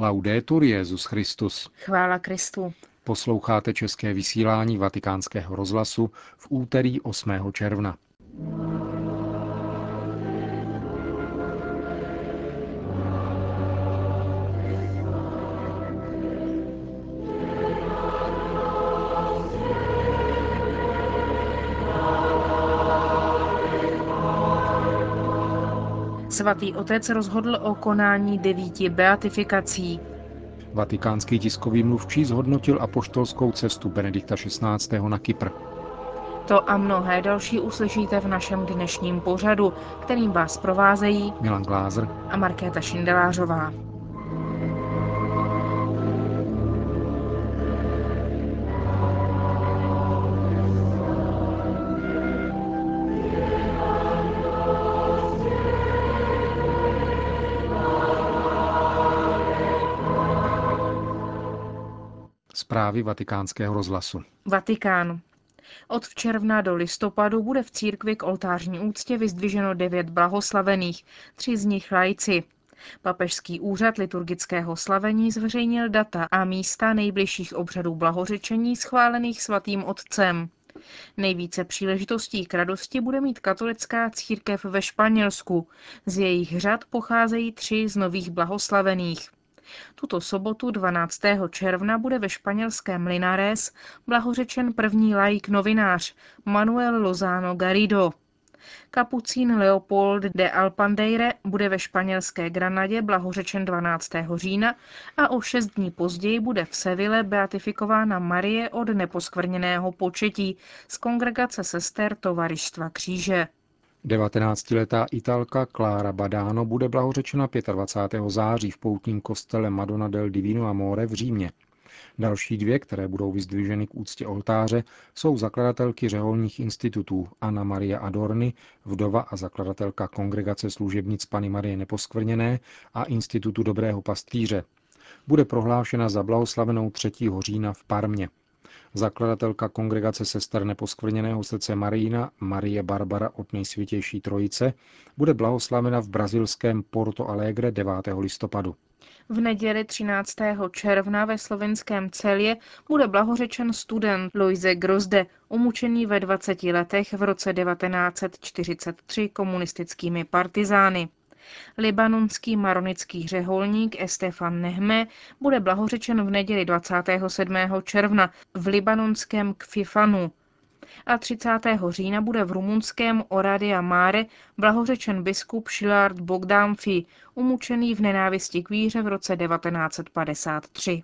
Laudetur Jezus Christus. Chvála Kristu. Posloucháte české vysílání Vatikánského rozhlasu v úterý 8. června. Svatý otec rozhodl o konání devíti beatifikací. Vatikánský tiskový mluvčí zhodnotil apoštolskou cestu Benedikta XVI. na Kypr. To a mnohé další uslyšíte v našem dnešním pořadu, kterým vás provázejí Milan Glázer a Markéta Šindelářová. Zprávy vatikánského rozhlasu. Vatikán. Od června do listopadu bude v církvi k oltářní úctě vyzdviženo devět blahoslavených, tři z nich lajci. Papežský úřad liturgického slavení zveřejnil data a místa nejbližších obřadů blahořečení schválených svatým otcem. Nejvíce příležitostí k radosti bude mít katolická církev ve Španělsku. Z jejich řad pocházejí tři z nových blahoslavených. Tuto sobotu 12. června bude ve španělském Linares blahořečen první laik novinář Manuel Lozano Garrido. Kapucín Leopold de Alpandeire bude ve španělské Granadě blahořečen 12. října a o šest dní později bude v Seville beatifikována Marie od neposkvrněného početí z kongregace sester Tovarištva kříže. 19-letá Italka Clara Badano bude blahořečena 25. září v poutním kostele Madonna del Divino Amore v Římě. Další dvě, které budou vyzdviženy k úctě oltáře, jsou zakladatelky řeholních institutů Anna Maria Adorny, vdova a zakladatelka kongregace služebnic Pany Marie Neposkvrněné a Institutu Dobrého pastýře. Bude prohlášena za blahoslavenou 3. října v Parmě. Zakladatelka kongregace sester neposkvrněného srdce Marína, Marie Barbara od nejsvětější trojice, bude blahoslavena v brazilském Porto Alegre 9. listopadu. V neděli 13. června ve slovenském celě bude blahořečen student Loise Grozde, umučený ve 20 letech v roce 1943 komunistickými partizány. Libanonský maronický řeholník Estefan Nehme bude blahořečen v neděli 27. června v libanonském Kfifanu a 30. října bude v rumunském Oradia Mare blahořečen biskup Šilard Bogdánfi, umučený v nenávisti k víře v roce 1953.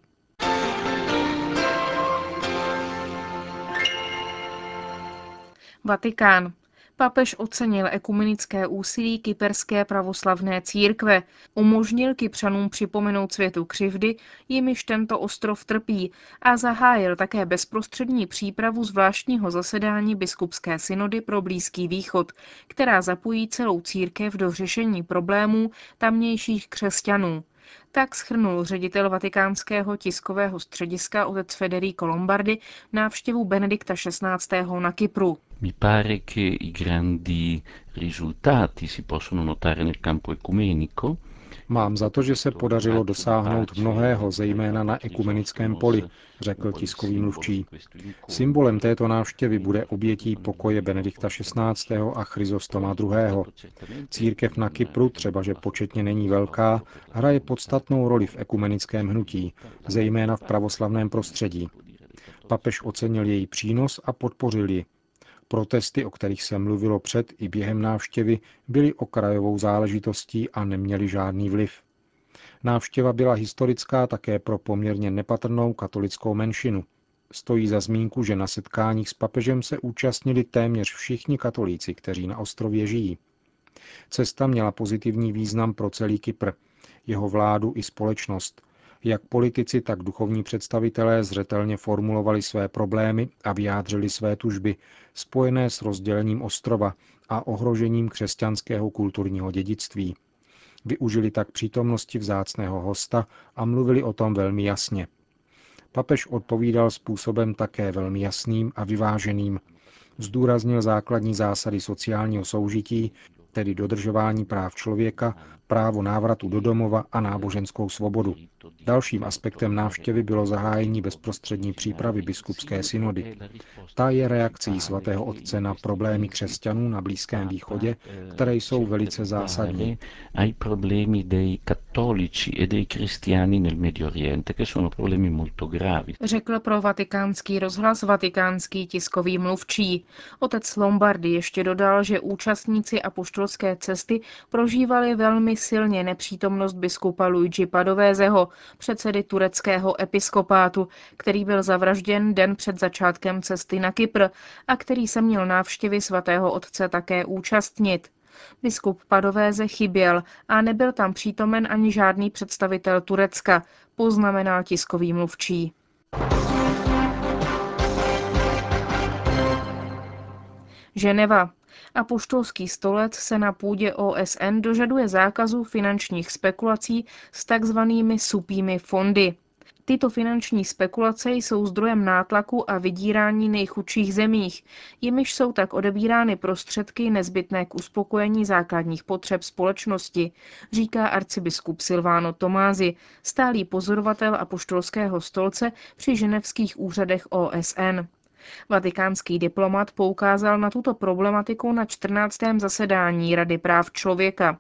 Vatikán. Papež ocenil ekumenické úsilí kyperské pravoslavné církve, umožnil Kypřanům připomenout světu křivdy, jimiž tento ostrov trpí a zahájil také bezprostřední přípravu zvláštního zasedání biskupské synody pro Blízký východ, která zapojí celou církev do řešení problémů tamnějších křesťanů. Tak schrnul ředitel vatikánského tiskového střediska otec Federico Lombardi návštěvu Benedikta XVI. na Kypru. Mi pare che i grandi risultati si possono notare nel campo ecumenico Mám za to, že se podařilo dosáhnout mnohého, zejména na ekumenickém poli, řekl tiskový mluvčí. Symbolem této návštěvy bude obětí pokoje Benedikta XVI. a Chryzostoma II. Církev na Kypru, třeba že početně není velká, hraje podstatnou roli v ekumenickém hnutí, zejména v pravoslavném prostředí. Papež ocenil její přínos a podpořil ji, Protesty, o kterých se mluvilo před i během návštěvy, byly okrajovou záležitostí a neměly žádný vliv. Návštěva byla historická také pro poměrně nepatrnou katolickou menšinu. Stojí za zmínku, že na setkáních s papežem se účastnili téměř všichni katolíci, kteří na ostrově žijí. Cesta měla pozitivní význam pro celý Kypr, jeho vládu i společnost, jak politici, tak duchovní představitelé zřetelně formulovali své problémy a vyjádřili své tužby, spojené s rozdělením ostrova a ohrožením křesťanského kulturního dědictví. Využili tak přítomnosti vzácného hosta a mluvili o tom velmi jasně. Papež odpovídal způsobem také velmi jasným a vyváženým. Zdůraznil základní zásady sociálního soužití, tedy dodržování práv člověka, právo návratu do domova a náboženskou svobodu. Dalším aspektem návštěvy bylo zahájení bezprostřední přípravy biskupské synody. Ta je reakcí svatého otce na problémy křesťanů na Blízkém východě, které jsou velice zásadní. ai problemi dei cattolici e dei cristiani nel Medio Oriente, che sono problemi molto gravi. Řekl pro vatikánský rozhlas vatikánský tiskový mluvčí. Otec Lombardy ještě dodal, že účastníci apoštolské cesty prožívali velmi silně nepřítomnost biskupa Luigi Padovézeho, předsedy tureckého episkopátu, který byl zavražděn den před začátkem cesty na Kypr a který se měl návštěvy svatého otce také účastnit. Biskup Padovéze chyběl a nebyl tam přítomen ani žádný představitel Turecka, poznamenal tiskový mluvčí. Ženeva. Apoštolský stolec se na půdě OSN dožaduje zákazu finančních spekulací s takzvanými supými fondy. Tyto finanční spekulace jsou zdrojem nátlaku a vydírání nejchudších zemích, jimiž jsou tak odebírány prostředky nezbytné k uspokojení základních potřeb společnosti, říká arcibiskup Silvano Tomázy, stálý pozorovatel apoštolského stolce při ženevských úřadech OSN. Vatikánský diplomat poukázal na tuto problematiku na 14. zasedání Rady práv člověka.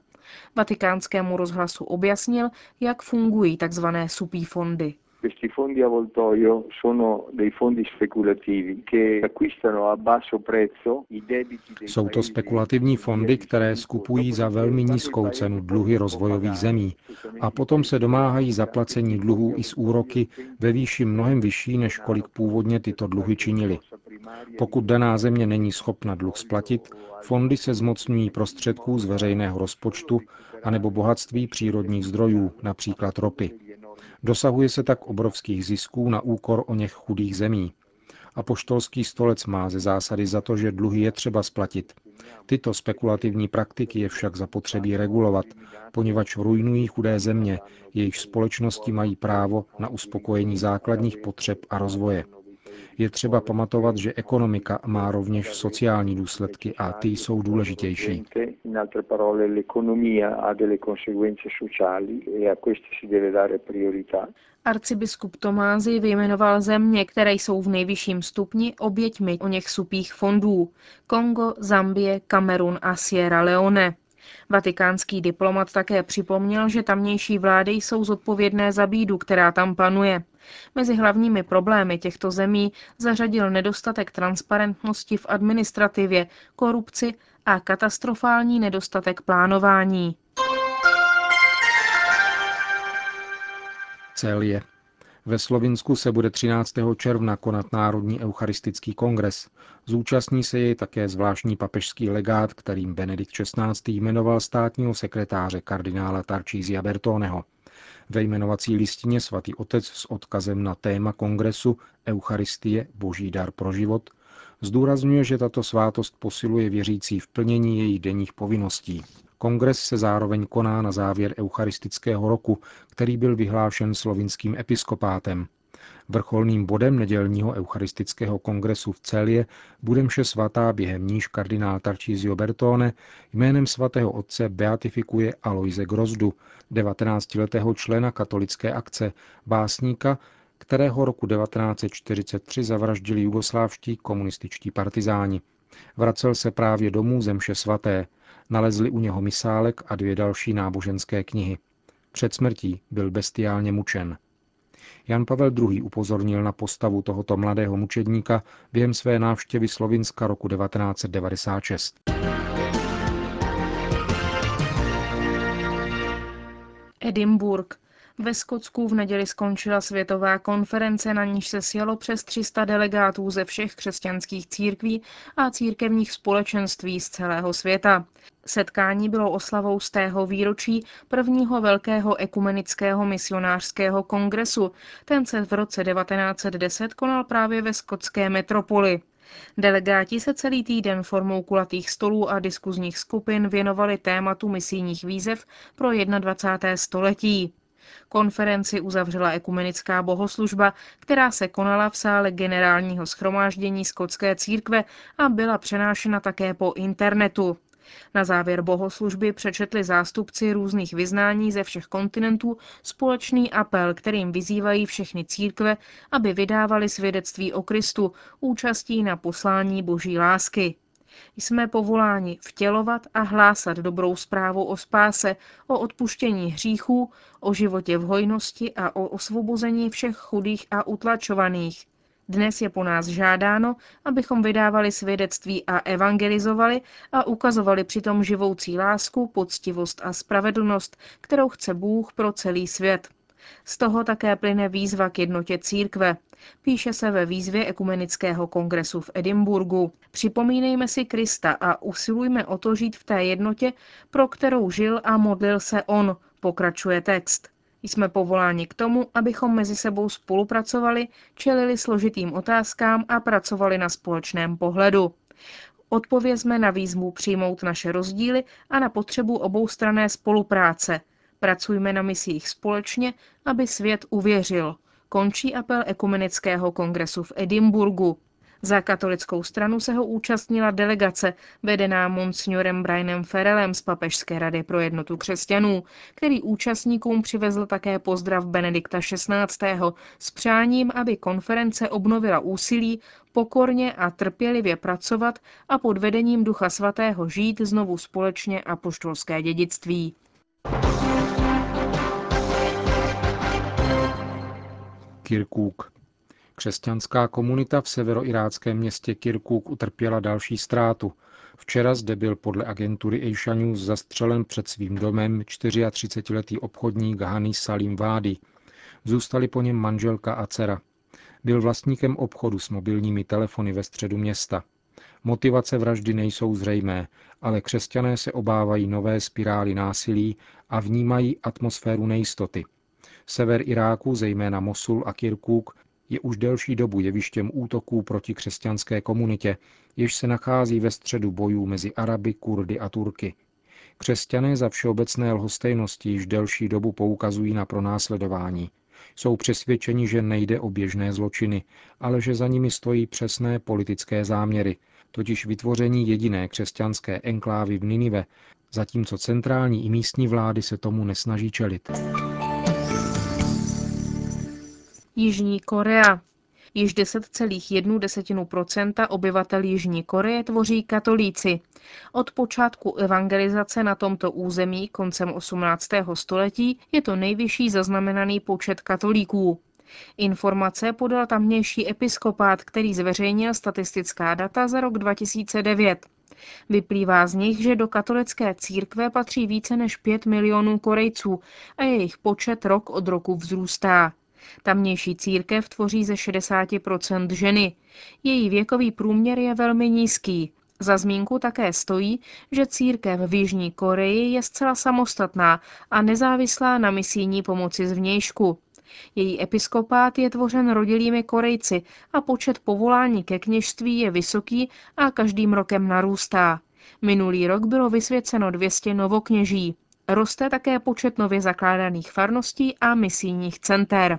Vatikánskému rozhlasu objasnil, jak fungují tzv. supí fondy. Questi fondi avvoltoio sono dei fondi speculativi che acquistano a basso prezzo i debiti dei Jsou to spekulativní fondy, které skupují za velmi nízkou cenu dluhy rozvojových zemí a potom se domáhají zaplacení dluhů i s úroky ve výši mnohem vyšší, než kolik původně tyto dluhy činily. Pokud daná země není schopna dluh splatit, fondy se zmocňují prostředků z veřejného rozpočtu anebo bohatství přírodních zdrojů, například ropy. Dosahuje se tak obrovských zisků na úkor o něch chudých zemí. Apoštolský stolec má ze zásady za to, že dluhy je třeba splatit. Tyto spekulativní praktiky je však zapotřebí regulovat, poněvadž ruinují chudé země, jejichž společnosti mají právo na uspokojení základních potřeb a rozvoje. Je třeba pamatovat, že ekonomika má rovněž sociální důsledky a ty jsou důležitější. In altre parole, l'economia ha delle conseguenze sociali e a queste si deve dare priorità. Arcibiskup Tomázy vyjmenoval země, které jsou v nejvyšším stupni oběťmi o něch supých fondů. Kongo, Zambie, Kamerun a Sierra Leone. Vatikánský diplomat také připomněl, že tamnější vlády jsou zodpovědné za bídu, která tam panuje. Mezi hlavními problémy těchto zemí zařadil nedostatek transparentnosti v administrativě, korupci a katastrofální nedostatek plánování. Celie. Ve Slovinsku se bude 13. června konat Národní eucharistický kongres. Zúčastní se jej také zvláštní papežský legát, kterým Benedikt XVI. jmenoval státního sekretáře kardinála Tarcísia Bertoneho. Ve jmenovací listině svatý otec s odkazem na téma kongresu Eucharistie, boží dar pro život, zdůrazňuje, že tato svátost posiluje věřící v plnění jejich denních povinností. Kongres se zároveň koná na závěr eucharistického roku, který byl vyhlášen slovinským episkopátem. Vrcholným bodem nedělního eucharistického kongresu v Celie bude mše svatá, během níž kardinál Tarcísio Bertone jménem svatého otce beatifikuje Aloise Grozdu, 19-letého člena katolické akce, básníka, kterého roku 1943 zavraždili jugoslávští komunističtí partizáni. Vracel se právě domů zemše svaté. Nalezli u něho misálek a dvě další náboženské knihy. Před smrtí byl bestiálně mučen. Jan Pavel II. upozornil na postavu tohoto mladého mučedníka během své návštěvy Slovinska roku 1996. Edinburgh. Ve Skotsku v neděli skončila světová konference, na níž se sjelo přes 300 delegátů ze všech křesťanských církví a církevních společenství z celého světa. Setkání bylo oslavou z tého výročí prvního velkého ekumenického misionářského kongresu. Ten se v roce 1910 konal právě ve skotské metropoli. Delegáti se celý týden formou kulatých stolů a diskuzních skupin věnovali tématu misijních výzev pro 21. století. Konferenci uzavřela ekumenická bohoslužba, která se konala v sále generálního schromáždění skotské církve a byla přenášena také po internetu. Na závěr bohoslužby přečetli zástupci různých vyznání ze všech kontinentů společný apel, kterým vyzývají všechny církve, aby vydávali svědectví o Kristu účastí na poslání boží lásky. Jsme povoláni vtělovat a hlásat dobrou zprávu o spáse, o odpuštění hříchů, o životě v hojnosti a o osvobození všech chudých a utlačovaných. Dnes je po nás žádáno, abychom vydávali svědectví a evangelizovali a ukazovali přitom živoucí lásku, poctivost a spravedlnost, kterou chce Bůh pro celý svět. Z toho také plyne výzva k jednotě církve. Píše se ve výzvě Ekumenického kongresu v Edimburgu. Připomínejme si Krista a usilujme o to žít v té jednotě, pro kterou žil a modlil se on, pokračuje text. Jsme povoláni k tomu, abychom mezi sebou spolupracovali, čelili složitým otázkám a pracovali na společném pohledu. Odpovězme na výzvu přijmout naše rozdíly a na potřebu oboustrané spolupráce. Pracujme na misích společně, aby svět uvěřil. Končí apel Ekumenického kongresu v Edimburgu. Za katolickou stranu se ho účastnila delegace, vedená monsignorem Brianem Ferelem z Papežské rady pro jednotu křesťanů, který účastníkům přivezl také pozdrav Benedikta XVI. s přáním, aby konference obnovila úsilí pokorně a trpělivě pracovat a pod vedením Ducha Svatého žít znovu společně a poštolské dědictví. Kirkuk. Křesťanská komunita v severoiráckém městě Kirkuk utrpěla další ztrátu. Včera zde byl podle agentury Asia News zastřelen před svým domem 34-letý obchodník Hani Salim Vády. Zůstali po něm manželka a dcera. Byl vlastníkem obchodu s mobilními telefony ve středu města. Motivace vraždy nejsou zřejmé, ale křesťané se obávají nové spirály násilí a vnímají atmosféru nejistoty. Sever Iráku, zejména Mosul a Kirkuk, je už delší dobu jevištěm útoků proti křesťanské komunitě, jež se nachází ve středu bojů mezi Araby, Kurdy a Turky. Křesťané za všeobecné lhostejnosti již delší dobu poukazují na pronásledování. Jsou přesvědčeni, že nejde o běžné zločiny, ale že za nimi stojí přesné politické záměry, totiž vytvoření jediné křesťanské enklávy v Ninive, zatímco centrální i místní vlády se tomu nesnaží čelit. Jižní Korea. Již 10,1% obyvatel Jižní Koreje tvoří katolíci. Od počátku evangelizace na tomto území koncem 18. století je to nejvyšší zaznamenaný počet katolíků. Informace podal tamnější episkopát, který zveřejnil statistická data za rok 2009. Vyplývá z nich, že do katolické církve patří více než 5 milionů Korejců a jejich počet rok od roku vzrůstá. Tamnější církev tvoří ze 60% ženy. Její věkový průměr je velmi nízký. Za zmínku také stojí, že církev v Jižní Koreji je zcela samostatná a nezávislá na misijní pomoci zvnějšku. Její episkopát je tvořen rodilými Korejci a počet povolání ke kněžství je vysoký a každým rokem narůstá. Minulý rok bylo vysvěceno 200 novokněží. Roste také počet nově zakládaných farností a misijních center.